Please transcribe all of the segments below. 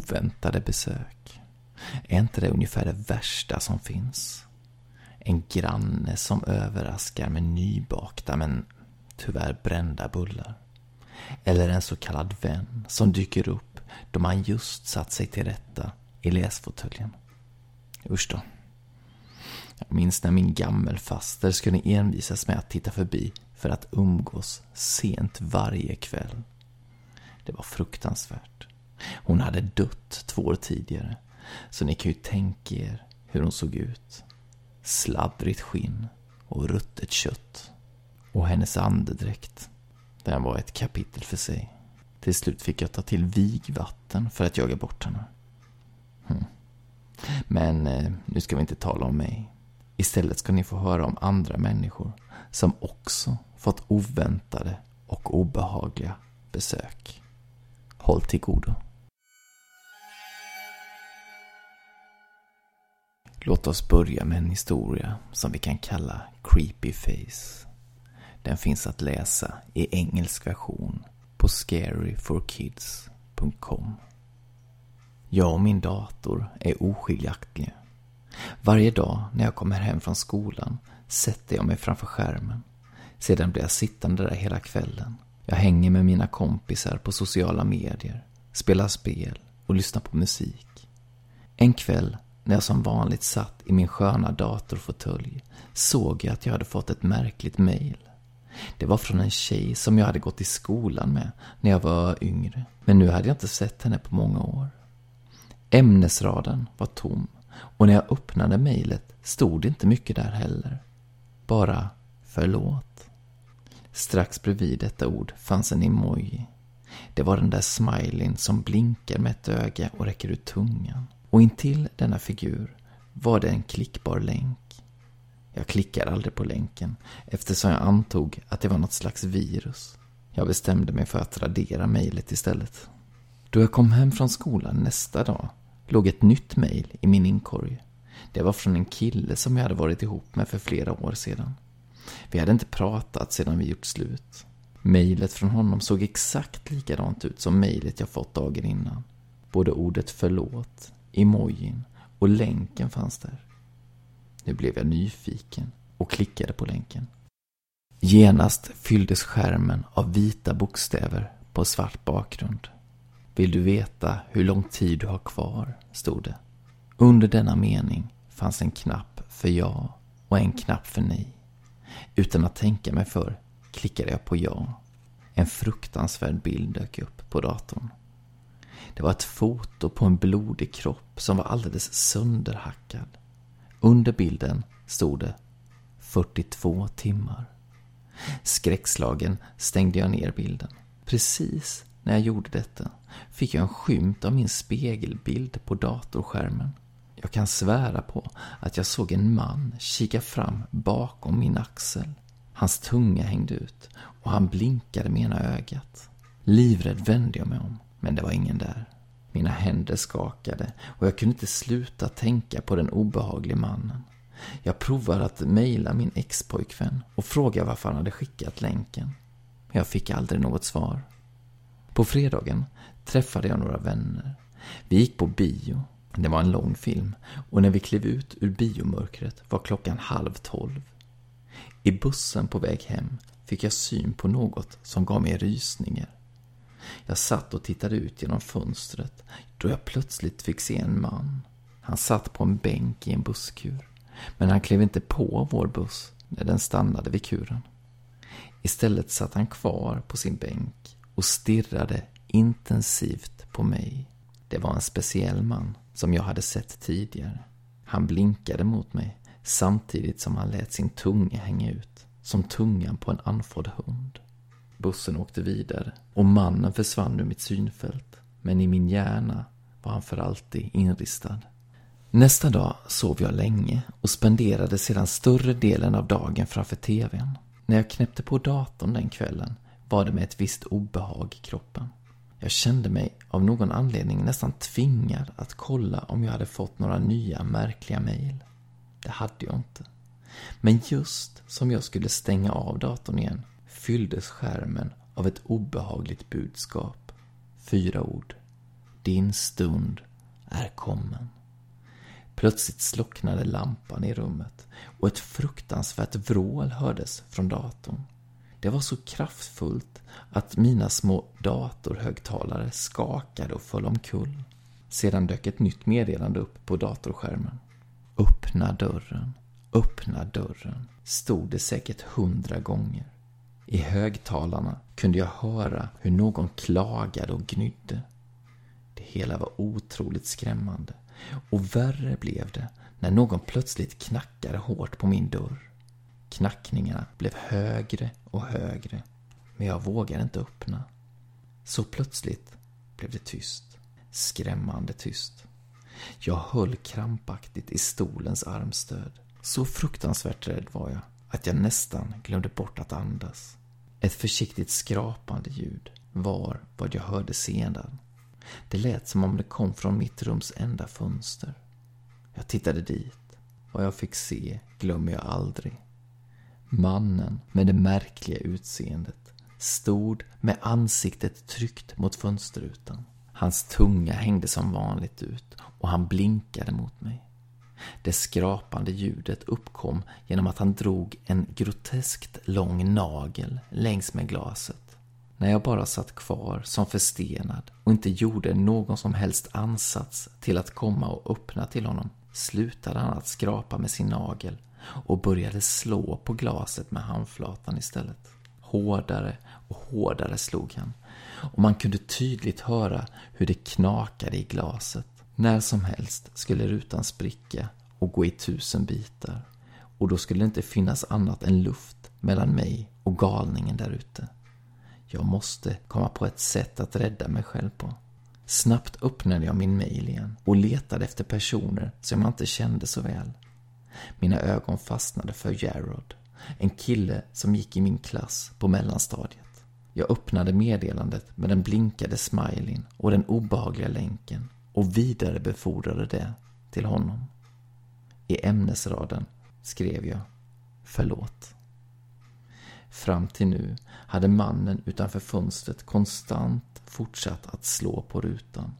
Oväntade besök. Är inte det ungefär det värsta som finns? En granne som överraskar med nybakta men tyvärr brända bullar. Eller en så kallad vän som dyker upp då man just satt sig till rätta i läsfåtöljen. Usch då. Jag minns när min gammelfaster skulle envisas med att titta förbi för att umgås sent varje kväll. Det var fruktansvärt. Hon hade dött två år tidigare, så ni kan ju tänka er hur hon såg ut. Sladdrigt skinn och ruttet kött. Och hennes andedräkt, den var ett kapitel för sig. Till slut fick jag ta till vigvatten för att jaga bort henne. Hm. Men eh, nu ska vi inte tala om mig. Istället ska ni få höra om andra människor som också fått oväntade och obehagliga besök. Håll till godo. Låt oss börja med en historia som vi kan kalla Creepy Face. Den finns att läsa i engelsk version på scaryforkids.com. Jag och min dator är oskiljaktiga. Varje dag när jag kommer hem från skolan sätter jag mig framför skärmen. Sedan blir jag sittande där hela kvällen. Jag hänger med mina kompisar på sociala medier, spelar spel och lyssnar på musik. En kväll när jag som vanligt satt i min sköna datorfåtölj såg jag att jag hade fått ett märkligt mejl. Det var från en tjej som jag hade gått i skolan med när jag var yngre. Men nu hade jag inte sett henne på många år. Ämnesraden var tom och när jag öppnade mejlet stod det inte mycket där heller. Bara förlåt. Strax bredvid detta ord fanns en emoji. Det var den där smileyn som blinkar med ett öga och räcker ut tungan. Och intill denna figur var det en klickbar länk. Jag klickade aldrig på länken eftersom jag antog att det var något slags virus. Jag bestämde mig för att radera mejlet istället. Då jag kom hem från skolan nästa dag låg ett nytt mejl i min inkorg. Det var från en kille som jag hade varit ihop med för flera år sedan. Vi hade inte pratat sedan vi gjort slut. Mejlet från honom såg exakt likadant ut som mejlet jag fått dagen innan. Både ordet förlåt, emojin och länken fanns där. Nu blev jag nyfiken och klickade på länken. Genast fylldes skärmen av vita bokstäver på svart bakgrund. Vill du veta hur lång tid du har kvar? stod det. Under denna mening fanns en knapp för ja och en knapp för nej. Utan att tänka mig för klickade jag på ja. En fruktansvärd bild dök upp på datorn. Det var ett foto på en blodig kropp som var alldeles sönderhackad. Under bilden stod det 42 timmar. Skräckslagen stängde jag ner bilden. Precis när jag gjorde detta fick jag en skymt av min spegelbild på datorskärmen. Jag kan svära på att jag såg en man kika fram bakom min axel. Hans tunga hängde ut och han blinkade med ena ögat. Livrädd vände jag mig om, men det var ingen där. Mina händer skakade och jag kunde inte sluta tänka på den obehaglige mannen. Jag provade att mejla min expojkvän och fråga varför han hade skickat länken. Men jag fick aldrig något svar. På fredagen träffade jag några vänner. Vi gick på bio. Det var en lång film och när vi klev ut ur biomörkret var klockan halv tolv. I bussen på väg hem fick jag syn på något som gav mig rysningar. Jag satt och tittade ut genom fönstret då jag plötsligt fick se en man. Han satt på en bänk i en busskur. Men han klev inte på vår buss när den stannade vid kuren. Istället satt han kvar på sin bänk och stirrade intensivt på mig. Det var en speciell man som jag hade sett tidigare. Han blinkade mot mig samtidigt som han lät sin tunga hänga ut, som tungan på en andfådd hund. Bussen åkte vidare och mannen försvann ur mitt synfält, men i min hjärna var han för alltid inristad. Nästa dag sov jag länge och spenderade sedan större delen av dagen framför TVn. När jag knäppte på datorn den kvällen var det med ett visst obehag i kroppen. Jag kände mig av någon anledning nästan tvingad att kolla om jag hade fått några nya märkliga mejl. Det hade jag inte. Men just som jag skulle stänga av datorn igen fylldes skärmen av ett obehagligt budskap. Fyra ord. Din stund är kommen. Plötsligt slocknade lampan i rummet och ett fruktansvärt vrål hördes från datorn. Det var så kraftfullt att mina små datorhögtalare skakade och föll omkull. Sedan dök ett nytt meddelande upp på datorskärmen. Öppna dörren, öppna dörren, stod det säkert hundra gånger. I högtalarna kunde jag höra hur någon klagade och gnydde. Det hela var otroligt skrämmande och värre blev det när någon plötsligt knackade hårt på min dörr. Knackningarna blev högre och högre, men jag vågade inte öppna. Så plötsligt blev det tyst. Skrämmande tyst. Jag höll krampaktigt i stolens armstöd. Så fruktansvärt rädd var jag att jag nästan glömde bort att andas. Ett försiktigt skrapande ljud var vad jag hörde sedan. Det lät som om det kom från mitt rums enda fönster. Jag tittade dit. Vad jag fick se glömmer jag aldrig. Mannen med det märkliga utseendet stod med ansiktet tryckt mot fönsterrutan. Hans tunga hängde som vanligt ut och han blinkade mot mig. Det skrapande ljudet uppkom genom att han drog en groteskt lång nagel längs med glaset. När jag bara satt kvar som förstenad och inte gjorde någon som helst ansats till att komma och öppna till honom slutade han att skrapa med sin nagel och började slå på glaset med handflatan istället. Hårdare och hårdare slog han och man kunde tydligt höra hur det knakade i glaset. När som helst skulle rutan spricka och gå i tusen bitar och då skulle det inte finnas annat än luft mellan mig och galningen där ute. Jag måste komma på ett sätt att rädda mig själv på. Snabbt öppnade jag min mail igen och letade efter personer som jag inte kände så väl. Mina ögon fastnade för Jarrod, en kille som gick i min klass på mellanstadiet. Jag öppnade meddelandet med den blinkade smileyn och den obehagliga länken och vidarebefordrade det till honom. I ämnesraden skrev jag Förlåt. Fram till nu hade mannen utanför fönstret konstant fortsatt att slå på rutan.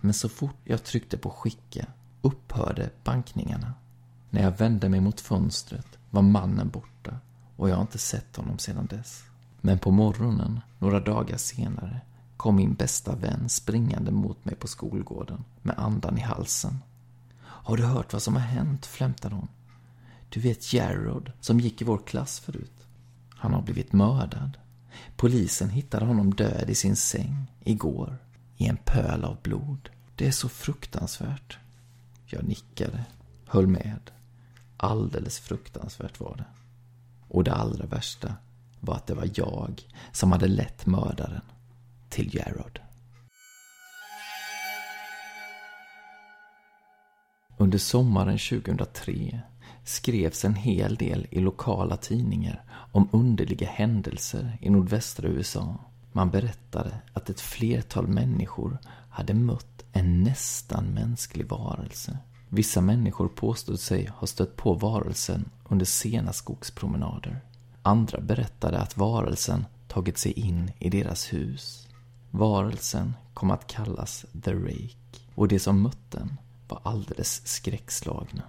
Men så fort jag tryckte på skicka upphörde bankningarna. När jag vände mig mot fönstret var mannen borta och jag har inte sett honom sedan dess. Men på morgonen, några dagar senare, kom min bästa vän springande mot mig på skolgården med andan i halsen. Har du hört vad som har hänt? flämtade hon. Du vet Jarrod som gick i vår klass förut. Han har blivit mördad. Polisen hittade honom död i sin säng igår, i en pöl av blod. Det är så fruktansvärt. Jag nickade, höll med. Alldeles fruktansvärt var det. Och det allra värsta var att det var jag som hade lett mördaren till Jarrod. Under sommaren 2003 skrevs en hel del i lokala tidningar om underliga händelser i nordvästra USA. Man berättade att ett flertal människor hade mött en nästan mänsklig varelse. Vissa människor påstod sig ha stött på varelsen under sena skogspromenader. Andra berättade att varelsen tagit sig in i deras hus. Varelsen kom att kallas The Rake och de som mött den var alldeles skräckslagna.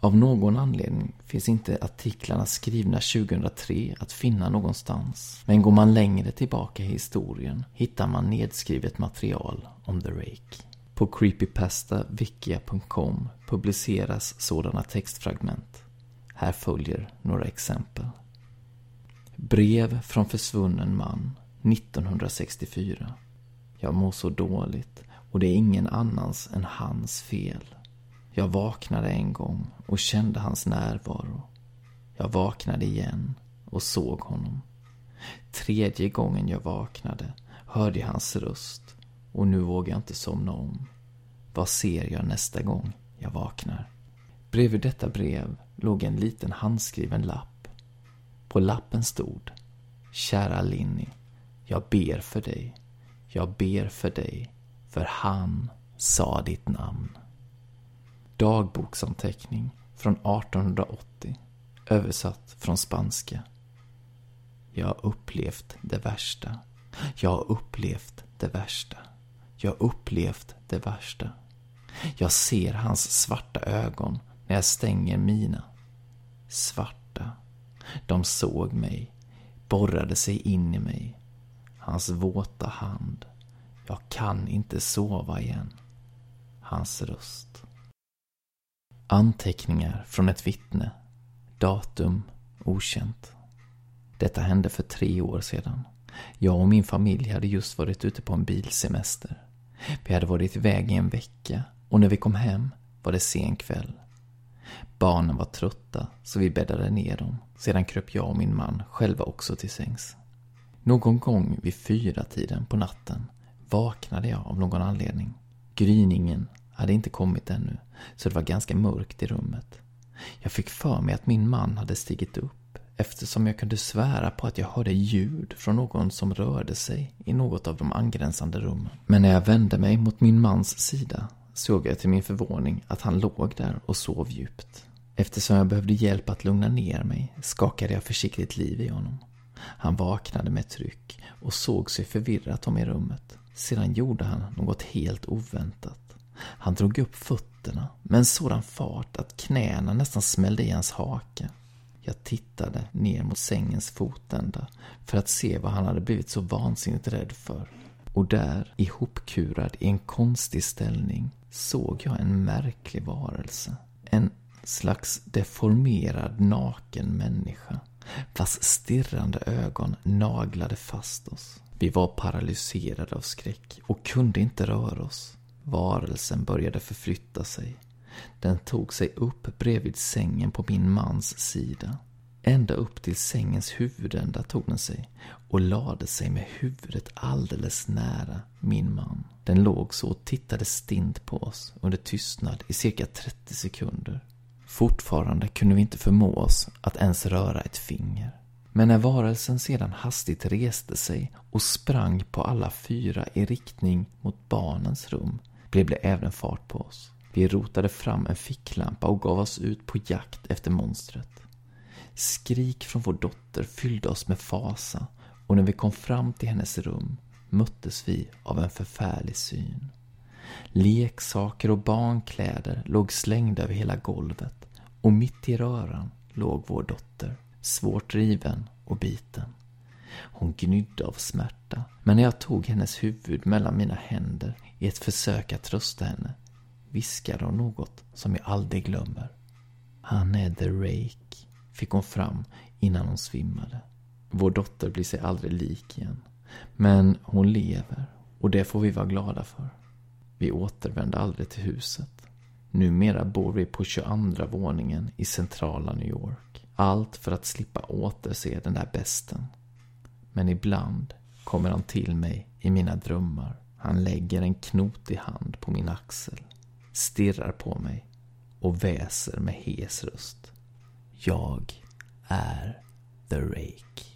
Av någon anledning finns inte artiklarna skrivna 2003 att finna någonstans. Men går man längre tillbaka i historien hittar man nedskrivet material om The Rake. På creepypastavikia.com publiceras sådana textfragment. Här följer några exempel. Brev från försvunnen man 1964. Jag mår så dåligt och det är ingen annans än hans fel. Jag vaknade en gång och kände hans närvaro. Jag vaknade igen och såg honom. Tredje gången jag vaknade hörde jag hans röst och nu vågar jag inte somna om. Vad ser jag nästa gång jag vaknar? Bredvid detta brev låg en liten handskriven lapp. På lappen stod Kära Linny, jag ber för dig. Jag ber för dig, för han sa ditt namn. Dagboksanteckning från 1880, översatt från spanska. Jag har upplevt det värsta. Jag har upplevt det värsta. Jag har upplevt det värsta. Jag ser hans svarta ögon när jag stänger mina. Svarta. De såg mig, borrade sig in i mig. Hans våta hand. Jag kan inte sova igen. Hans röst. Anteckningar från ett vittne. Datum okänt. Detta hände för tre år sedan. Jag och min familj hade just varit ute på en bilsemester. Vi hade varit iväg i en vecka och när vi kom hem var det sen kväll. Barnen var trötta så vi bäddade ner dem. Sedan kröp jag och min man själva också till sängs. Någon gång vid fyra tiden på natten vaknade jag av någon anledning. Gryningen hade inte kommit ännu, så det var ganska mörkt i rummet. Jag fick för mig att min man hade stigit upp eftersom jag kunde svära på att jag hörde ljud från någon som rörde sig i något av de angränsande rummen. Men när jag vände mig mot min mans sida såg jag till min förvåning att han låg där och sov djupt. Eftersom jag behövde hjälp att lugna ner mig skakade jag försiktigt liv i honom. Han vaknade med tryck och såg sig förvirrat om i rummet. Sedan gjorde han något helt oväntat. Han drog upp fötterna med en sådan fart att knäna nästan smällde i hans hake. Jag tittade ner mot sängens fotända för att se vad han hade blivit så vansinnigt rädd för. Och där, ihopkurad i en konstig ställning, såg jag en märklig varelse. En slags deformerad naken människa vars stirrande ögon naglade fast oss. Vi var paralyserade av skräck och kunde inte röra oss. Varelsen började förflytta sig. Den tog sig upp bredvid sängen på min mans sida. Ända upp till sängens huvudända tog den sig och lade sig med huvudet alldeles nära min man. Den låg så och tittade stint på oss under tystnad i cirka 30 sekunder. Fortfarande kunde vi inte förmå oss att ens röra ett finger. Men när varelsen sedan hastigt reste sig och sprang på alla fyra i riktning mot barnens rum blev det även fart på oss. Vi rotade fram en ficklampa och gav oss ut på jakt efter monstret. Skrik från vår dotter fyllde oss med fasa och när vi kom fram till hennes rum möttes vi av en förfärlig syn. Leksaker och barnkläder låg slängda över hela golvet och mitt i röran låg vår dotter, svårt riven och biten. Hon gnydde av smärta, men när jag tog hennes huvud mellan mina händer i ett försök att trösta henne viskade hon något som jag aldrig glömmer. Han är the rake, fick hon fram innan hon svimmade. Vår dotter blir sig aldrig lik igen. Men hon lever och det får vi vara glada för. Vi återvände aldrig till huset. Numera bor vi på 22 våningen i centrala New York. Allt för att slippa återse den där besten. Men ibland kommer han till mig i mina drömmar. Han lägger en knotig hand på min axel, stirrar på mig och väser med hes röst. Jag är The Rake.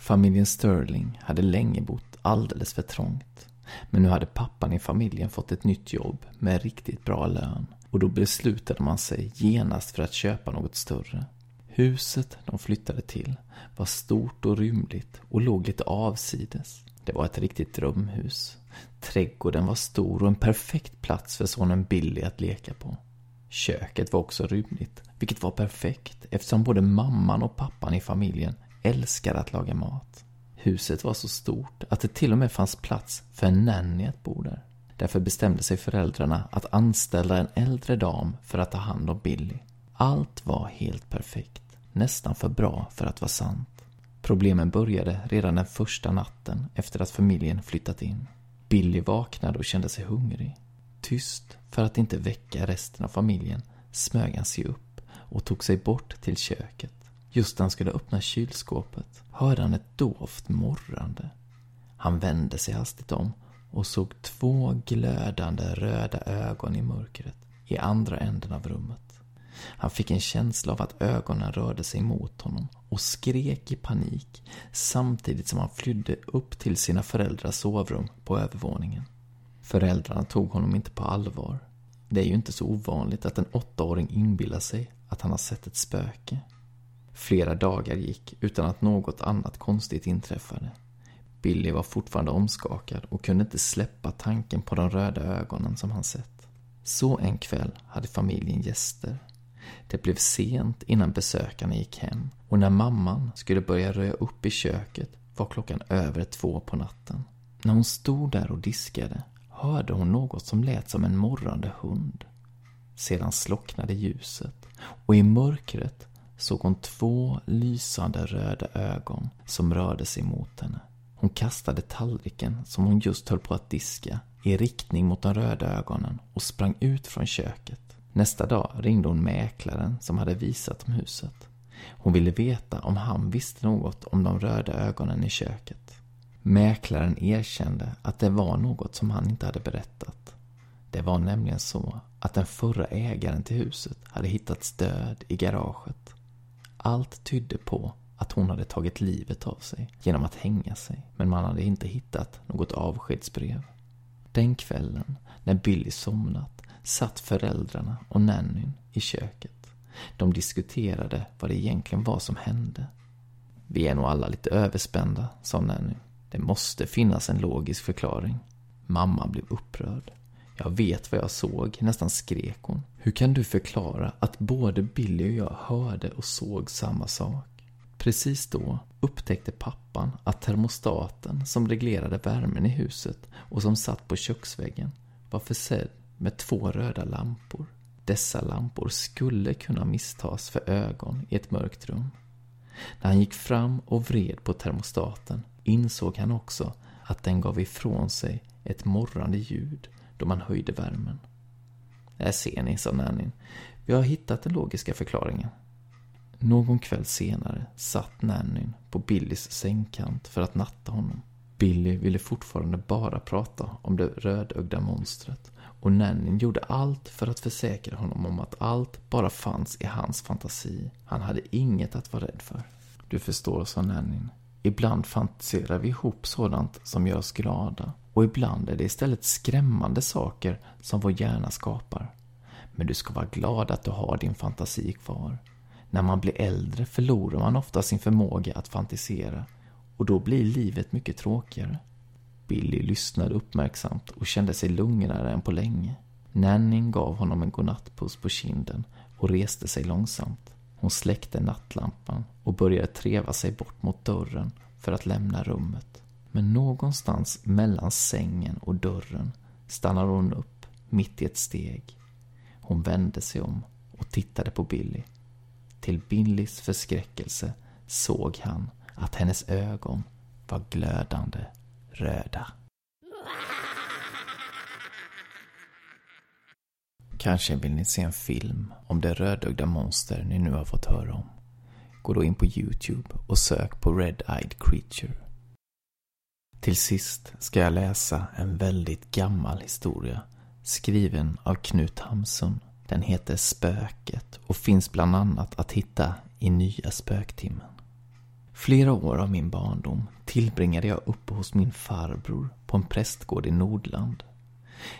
Familjen Sterling hade länge bott alldeles för trångt. Men nu hade pappan i familjen fått ett nytt jobb med riktigt bra lön. Och då beslutade man sig genast för att köpa något större. Huset de flyttade till var stort och rymligt och låg lite avsides. Det var ett riktigt drömhus. Trädgården var stor och en perfekt plats för sonen Billy att leka på. Köket var också rymligt, vilket var perfekt eftersom både mamman och pappan i familjen älskade att laga mat. Huset var så stort att det till och med fanns plats för en nanny att bo där. Därför bestämde sig föräldrarna att anställa en äldre dam för att ta hand om Billy. Allt var helt perfekt. Nästan för bra för att vara sant. Problemen började redan den första natten efter att familjen flyttat in. Billy vaknade och kände sig hungrig. Tyst, för att inte väcka resten av familjen, smög han sig upp och tog sig bort till köket. Just när han skulle öppna kylskåpet hörde han ett dovt morrande. Han vände sig hastigt om och såg två glödande röda ögon i mörkret i andra änden av rummet. Han fick en känsla av att ögonen rörde sig mot honom och skrek i panik samtidigt som han flydde upp till sina föräldrars sovrum på övervåningen. Föräldrarna tog honom inte på allvar. Det är ju inte så ovanligt att en åttaåring inbillar sig att han har sett ett spöke. Flera dagar gick utan att något annat konstigt inträffade. Billy var fortfarande omskakad och kunde inte släppa tanken på de röda ögonen som han sett. Så en kväll hade familjen gäster. Det blev sent innan besökarna gick hem och när mamman skulle börja röja upp i köket var klockan över två på natten. När hon stod där och diskade hörde hon något som lät som en morrande hund. Sedan slocknade ljuset och i mörkret såg hon två lysande röda ögon som rörde sig mot henne. Hon kastade tallriken som hon just höll på att diska i riktning mot de röda ögonen och sprang ut från köket. Nästa dag ringde hon mäklaren som hade visat om huset. Hon ville veta om han visste något om de röda ögonen i köket. Mäklaren erkände att det var något som han inte hade berättat. Det var nämligen så att den förra ägaren till huset hade hittats död i garaget. Allt tydde på att hon hade tagit livet av sig genom att hänga sig, men man hade inte hittat något avskedsbrev. Den kvällen, när Billy somnat, satt föräldrarna och nannyn i köket. De diskuterade vad det egentligen var som hände. Vi är nog alla lite överspända, sa Nanny. Det måste finnas en logisk förklaring. Mamma blev upprörd. Jag vet vad jag såg, nästan skrek hon. Hur kan du förklara att både Billy och jag hörde och såg samma sak? Precis då upptäckte pappan att termostaten som reglerade värmen i huset och som satt på köksväggen var försedd med två röda lampor. Dessa lampor skulle kunna misstas för ögon i ett mörkt rum. När han gick fram och vred på termostaten insåg han också att den gav ifrån sig ett morrande ljud då man höjde värmen. Där ser ni, sa Nannyn. Vi har hittat den logiska förklaringen. Någon kväll senare satt Nannyn på Billys sängkant för att natta honom. Billy ville fortfarande bara prata om det rödögda monstret och Nannyn gjorde allt för att försäkra honom om att allt bara fanns i hans fantasi. Han hade inget att vara rädd för. Du förstår, sa Nannyn. Ibland fantiserar vi ihop sådant som gör oss glada och ibland är det istället skrämmande saker som vår hjärna skapar. Men du ska vara glad att du har din fantasi kvar. När man blir äldre förlorar man ofta sin förmåga att fantisera och då blir livet mycket tråkigare. Billy lyssnade uppmärksamt och kände sig lugnare än på länge. Nanning gav honom en godnattpuss på kinden och reste sig långsamt. Hon släckte nattlampan och började treva sig bort mot dörren för att lämna rummet. Men någonstans mellan sängen och dörren stannade hon upp, mitt i ett steg. Hon vände sig om och tittade på Billy. Till Billys förskräckelse såg han att hennes ögon var glödande röda. Kanske vill ni se en film om det rödögda monster ni nu har fått höra om. Gå då in på Youtube och sök på Red Eyed Creature. Till sist ska jag läsa en väldigt gammal historia skriven av Knut Hamsun. Den heter Spöket och finns bland annat att hitta i Nya Spöktimmen. Flera år av min barndom tillbringade jag uppe hos min farbror på en prästgård i Nordland.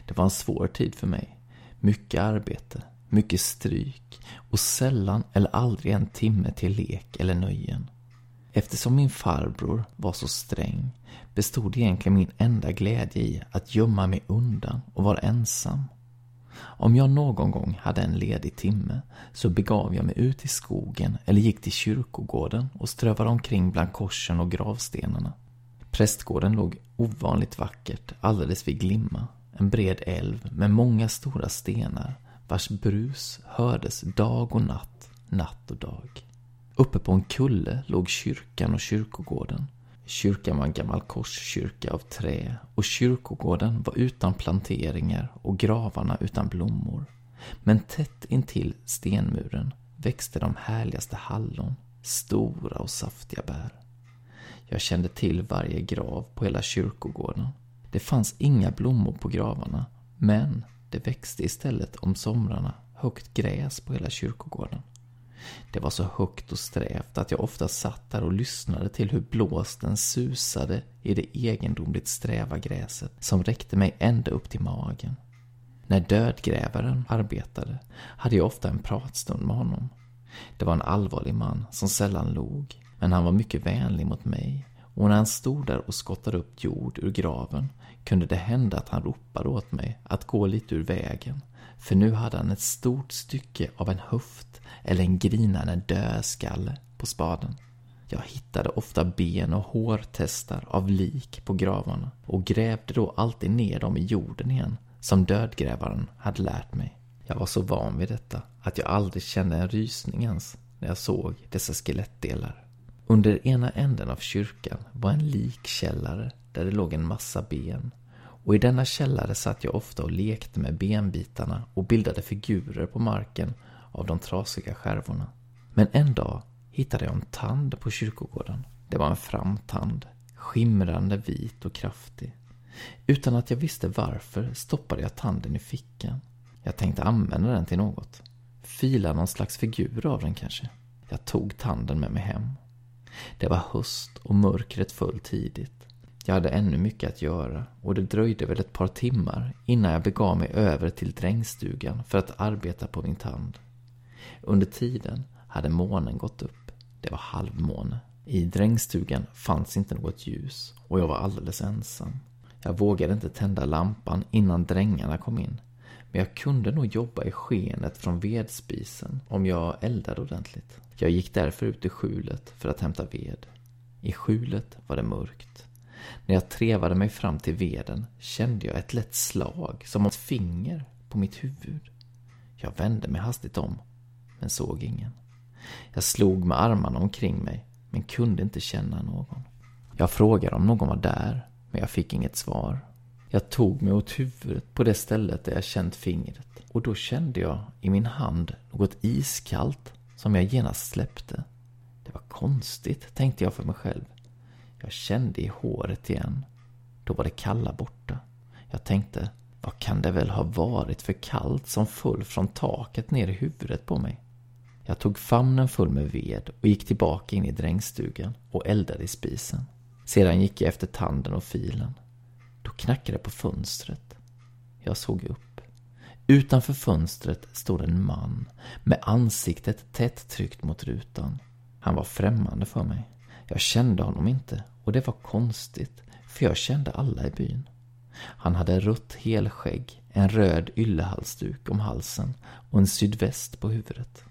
Det var en svår tid för mig. Mycket arbete, mycket stryk och sällan eller aldrig en timme till lek eller nöjen. Eftersom min farbror var så sträng bestod egentligen min enda glädje i att gömma mig undan och vara ensam. Om jag någon gång hade en ledig timme så begav jag mig ut i skogen eller gick till kyrkogården och strövade omkring bland korsen och gravstenarna. Prästgården låg ovanligt vackert alldeles vid Glimma, en bred älv med många stora stenar vars brus hördes dag och natt, natt och dag. Uppe på en kulle låg kyrkan och kyrkogården. Kyrkan var en gammal korskyrka av trä och kyrkogården var utan planteringar och gravarna utan blommor. Men tätt intill stenmuren växte de härligaste hallon, stora och saftiga bär. Jag kände till varje grav på hela kyrkogården. Det fanns inga blommor på gravarna, men det växte istället om somrarna högt gräs på hela kyrkogården. Det var så högt och strävt att jag ofta satt där och lyssnade till hur blåsten susade i det egendomligt sträva gräset som räckte mig ända upp till magen. När dödgrävaren arbetade hade jag ofta en pratstund med honom. Det var en allvarlig man som sällan log, men han var mycket vänlig mot mig och när han stod där och skottade upp jord ur graven kunde det hända att han ropade åt mig att gå lite ur vägen, för nu hade han ett stort stycke av en höft eller en grinande dödskalle på spaden. Jag hittade ofta ben och hårtestar av lik på gravarna och grävde då alltid ner dem i jorden igen, som dödgrävaren hade lärt mig. Jag var så van vid detta att jag aldrig kände en rysning ens när jag såg dessa skelettdelar. Under ena änden av kyrkan var en likkällare där det låg en massa ben. Och i denna källare satt jag ofta och lekte med benbitarna och bildade figurer på marken av de trasiga skärvorna. Men en dag hittade jag en tand på kyrkogården. Det var en framtand, skimrande vit och kraftig. Utan att jag visste varför stoppade jag tanden i fickan. Jag tänkte använda den till något. Fila någon slags figur av den kanske. Jag tog tanden med mig hem. Det var höst och mörkret föll tidigt. Jag hade ännu mycket att göra och det dröjde väl ett par timmar innan jag begav mig över till drängstugan för att arbeta på min tand. Under tiden hade månen gått upp. Det var halvmåne. I drängstugan fanns inte något ljus och jag var alldeles ensam. Jag vågade inte tända lampan innan drängarna kom in. Men jag kunde nog jobba i skenet från vedspisen om jag eldade ordentligt. Jag gick därför ut i skjulet för att hämta ved. I skjulet var det mörkt. När jag trevade mig fram till veden kände jag ett lätt slag, som ett finger, på mitt huvud. Jag vände mig hastigt om, men såg ingen. Jag slog med armarna omkring mig, men kunde inte känna någon. Jag frågade om någon var där, men jag fick inget svar. Jag tog mig åt huvudet på det stället där jag känt fingret och då kände jag i min hand något iskallt som jag genast släppte. Det var konstigt, tänkte jag för mig själv. Jag kände i håret igen. Då var det kalla borta. Jag tänkte, vad kan det väl ha varit för kallt som föll från taket ner i huvudet på mig? Jag tog famnen full med ved och gick tillbaka in i drängstugan och eldade i spisen. Sedan gick jag efter tanden och filen. Då knackade det på fönstret. Jag såg upp. Utanför fönstret stod en man med ansiktet tätt tryckt mot rutan. Han var främmande för mig. Jag kände honom inte och det var konstigt, för jag kände alla i byn. Han hade rött helskägg, en röd yllehalsduk om halsen och en sydväst på huvudet.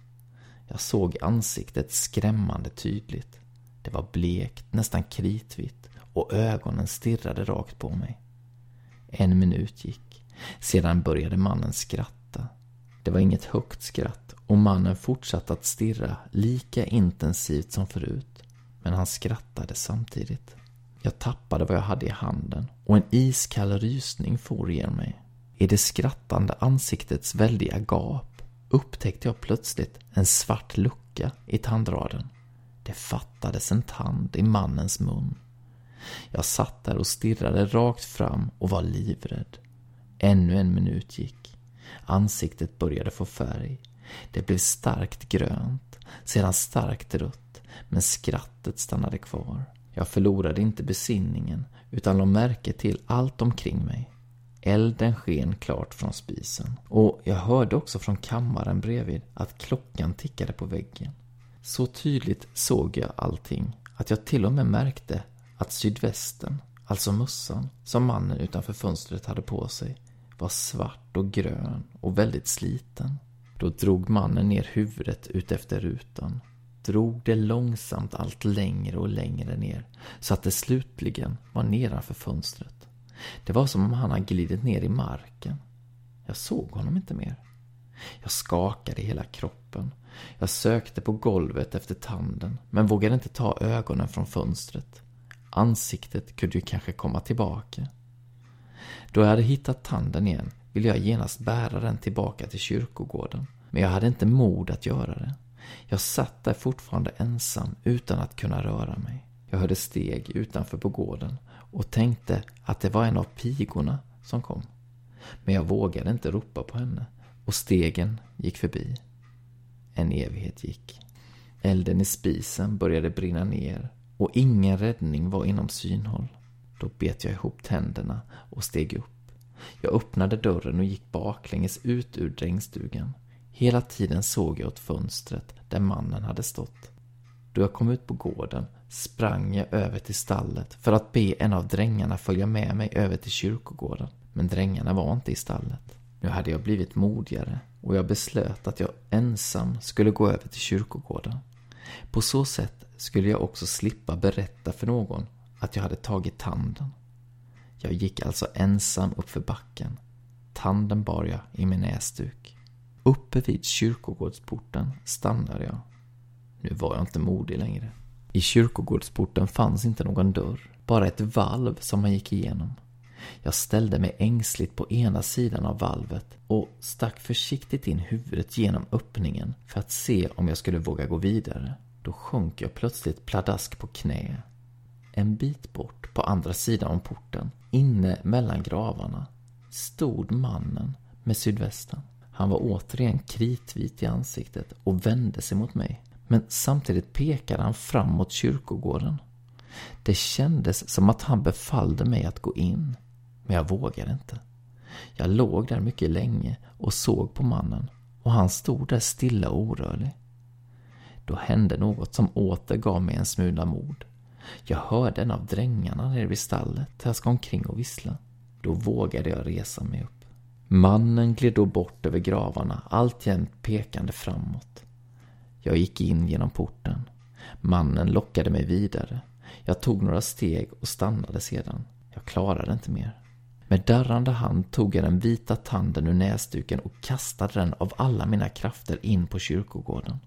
Jag såg ansiktet skrämmande tydligt. Det var blekt, nästan kritvitt och ögonen stirrade rakt på mig. En minut gick. Sedan började mannen skratta. Det var inget högt skratt och mannen fortsatte att stirra lika intensivt som förut. Men han skrattade samtidigt. Jag tappade vad jag hade i handen och en iskall rysning for igenom mig. I det skrattande ansiktets väldiga gap upptäckte jag plötsligt en svart lucka i tandraden. Det fattades en tand i mannens mun. Jag satt där och stirrade rakt fram och var livrädd. Ännu en minut gick. Ansiktet började få färg. Det blev starkt grönt, sedan starkt rött, men skrattet stannade kvar. Jag förlorade inte besinningen, utan lade märke till allt omkring mig. Elden sken klart från spisen. Och jag hörde också från kammaren bredvid att klockan tickade på väggen. Så tydligt såg jag allting att jag till och med märkte att sydvästen, alltså mössan, som mannen utanför fönstret hade på sig, var svart och grön och väldigt sliten. Då drog mannen ner huvudet utefter rutan, drog det långsamt allt längre och längre ner, så att det slutligen var nedanför fönstret. Det var som om han hade glidit ner i marken. Jag såg honom inte mer. Jag skakade i hela kroppen. Jag sökte på golvet efter tanden, men vågade inte ta ögonen från fönstret. Ansiktet kunde ju kanske komma tillbaka. Då jag hade hittat tanden igen ville jag genast bära den tillbaka till kyrkogården. Men jag hade inte mod att göra det. Jag satt där fortfarande ensam utan att kunna röra mig. Jag hörde steg utanför på gården och tänkte att det var en av pigorna som kom. Men jag vågade inte ropa på henne och stegen gick förbi. En evighet gick. Elden i spisen började brinna ner och ingen räddning var inom synhåll. Då bet jag ihop tänderna och steg upp. Jag öppnade dörren och gick baklänges ut ur drängstugan. Hela tiden såg jag åt fönstret där mannen hade stått. Då jag kom ut på gården sprang jag över till stallet för att be en av drängarna följa med mig över till kyrkogården. Men drängarna var inte i stallet. Nu hade jag blivit modigare och jag beslöt att jag ensam skulle gå över till kyrkogården. På så sätt skulle jag också slippa berätta för någon att jag hade tagit tanden. Jag gick alltså ensam uppför backen. Tanden bar jag i min näsduk. Uppe vid kyrkogårdsporten stannade jag. Nu var jag inte modig längre. I kyrkogårdsporten fanns inte någon dörr, bara ett valv som man gick igenom. Jag ställde mig ängsligt på ena sidan av valvet och stack försiktigt in huvudet genom öppningen för att se om jag skulle våga gå vidare. Då sjönk jag plötsligt pladask på knä. En bit bort, på andra sidan om porten, inne mellan gravarna, stod mannen med sydvästen. Han var återigen kritvit i ansiktet och vände sig mot mig. Men samtidigt pekade han fram mot kyrkogården. Det kändes som att han befallde mig att gå in. Men jag vågade inte. Jag låg där mycket länge och såg på mannen och han stod där stilla och orörlig. Då hände något som åter gav mig en smula mod. Jag hörde en av drängarna nere vid stallet traska omkring och vissla. Då vågade jag resa mig upp. Mannen gled då bort över gravarna, alltjämt pekande framåt. Jag gick in genom porten. Mannen lockade mig vidare. Jag tog några steg och stannade sedan. Jag klarade inte mer. Med darrande hand tog jag den vita tanden ur näsduken och kastade den av alla mina krafter in på kyrkogården.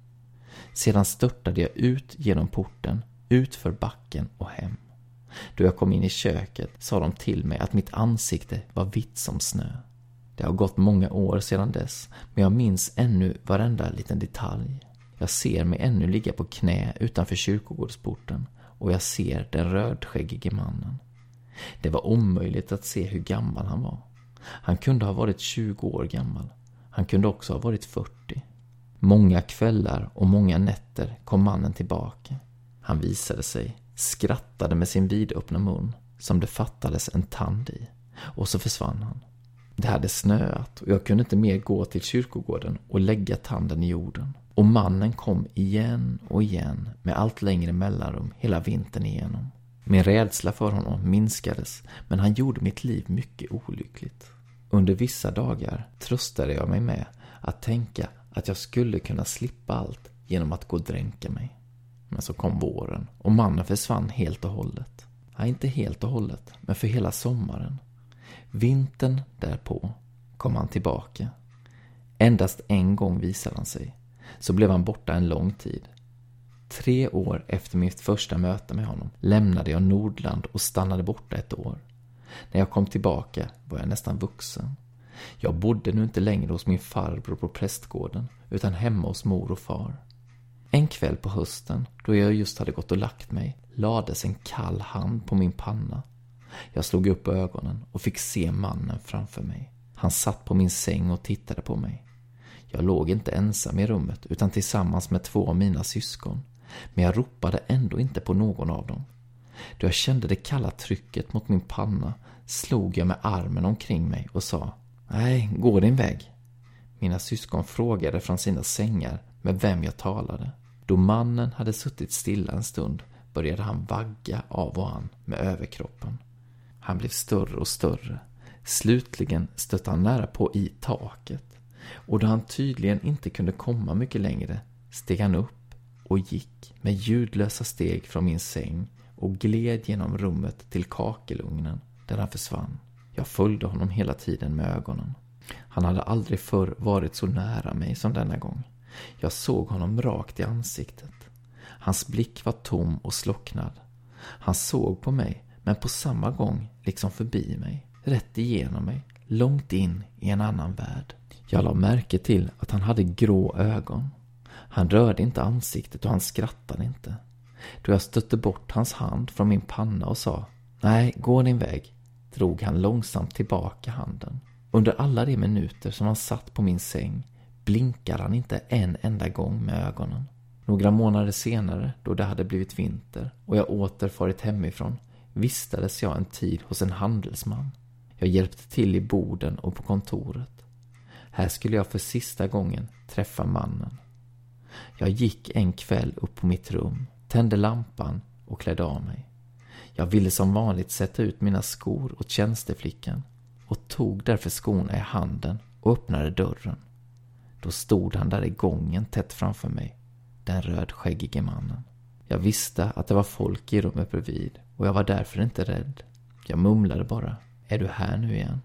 Sedan störtade jag ut genom porten, ut för backen och hem. Då jag kom in i köket sa de till mig att mitt ansikte var vitt som snö. Det har gått många år sedan dess, men jag minns ännu varenda liten detalj. Jag ser mig ännu ligga på knä utanför kyrkogårdsporten och jag ser den rödskäggige mannen. Det var omöjligt att se hur gammal han var. Han kunde ha varit 20 år gammal. Han kunde också ha varit 40. Många kvällar och många nätter kom mannen tillbaka. Han visade sig, skrattade med sin vidöppna mun, som det fattades en tand i. Och så försvann han. Det hade snöat och jag kunde inte mer gå till kyrkogården och lägga tanden i jorden. Och mannen kom igen och igen med allt längre mellanrum hela vintern igenom. Min rädsla för honom minskades, men han gjorde mitt liv mycket olyckligt. Under vissa dagar tröstade jag mig med att tänka att jag skulle kunna slippa allt genom att gå och dränka mig. Men så kom våren och mannen försvann helt och hållet. Nej, inte helt och hållet, men för hela sommaren. Vintern därpå kom han tillbaka. Endast en gång visade han sig. Så blev han borta en lång tid. Tre år efter mitt första möte med honom lämnade jag Nordland och stannade borta ett år. När jag kom tillbaka var jag nästan vuxen. Jag bodde nu inte längre hos min farbror på prästgården, utan hemma hos mor och far. En kväll på hösten, då jag just hade gått och lagt mig, lades en kall hand på min panna. Jag slog upp ögonen och fick se mannen framför mig. Han satt på min säng och tittade på mig. Jag låg inte ensam i rummet, utan tillsammans med två av mina syskon. Men jag ropade ändå inte på någon av dem. Då jag kände det kalla trycket mot min panna slog jag med armen omkring mig och sa Nej, gå din väg. Mina syskon frågade från sina sängar med vem jag talade. Då mannen hade suttit stilla en stund började han vagga av och an med överkroppen. Han blev större och större. Slutligen stötte han nära på i taket. Och då han tydligen inte kunde komma mycket längre steg han upp och gick med ljudlösa steg från min säng och gled genom rummet till kakelugnen där han försvann. Jag följde honom hela tiden med ögonen. Han hade aldrig förr varit så nära mig som denna gång. Jag såg honom rakt i ansiktet. Hans blick var tom och slocknad. Han såg på mig, men på samma gång liksom förbi mig, rätt igenom mig, långt in i en annan värld. Jag la märke till att han hade grå ögon. Han rörde inte ansiktet och han skrattade inte. Då jag stötte bort hans hand från min panna och sa Nej, gå din väg, drog han långsamt tillbaka handen. Under alla de minuter som han satt på min säng blinkade han inte en enda gång med ögonen. Några månader senare, då det hade blivit vinter och jag åter farit hemifrån, vistades jag en tid hos en handelsman. Jag hjälpte till i borden och på kontoret. Här skulle jag för sista gången träffa mannen. Jag gick en kväll upp på mitt rum, tände lampan och klädde av mig. Jag ville som vanligt sätta ut mina skor åt tjänsteflickan och tog därför skorna i handen och öppnade dörren. Då stod han där i gången tätt framför mig, den rödskäggige mannen. Jag visste att det var folk i rummet bredvid och jag var därför inte rädd. Jag mumlade bara, är du här nu igen?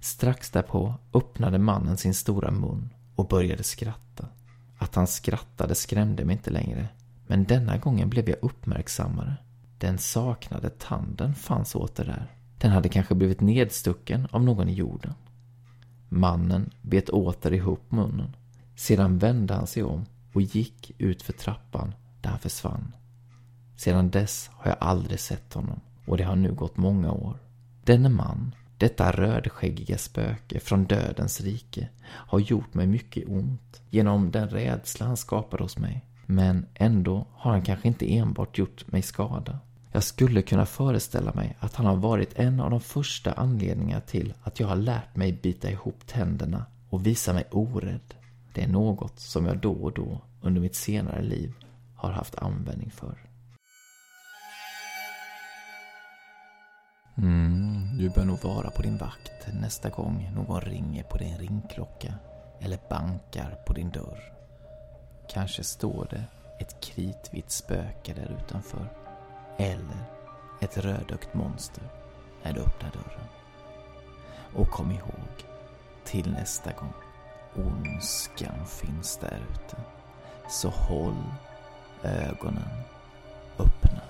Strax därpå öppnade mannen sin stora mun och började skratta. Att han skrattade skrämde mig inte längre, men denna gången blev jag uppmärksammare. Den saknade tanden fanns åter där. Den hade kanske blivit nedstucken av någon i jorden. Mannen bet åter ihop munnen. Sedan vände han sig om och gick ut för trappan där han försvann. Sedan dess har jag aldrig sett honom och det har nu gått många år. Denne man, detta rödskäggiga spöke från dödens rike, har gjort mig mycket ont genom den rädsla han skapade hos mig. Men ändå har han kanske inte enbart gjort mig skada. Jag skulle kunna föreställa mig att han har varit en av de första anledningarna till att jag har lärt mig bita ihop tänderna och visa mig orädd. Det är något som jag då och då under mitt senare liv har haft användning för. Mm, du bör nog vara på din vakt nästa gång någon ringer på din ringklocka eller bankar på din dörr. Kanske står det ett kritvitt spöke där utanför. Eller ett rödögt monster när du öppnar dörren. Och kom ihåg, till nästa gång, ondskan finns där ute. Så håll ögonen öppna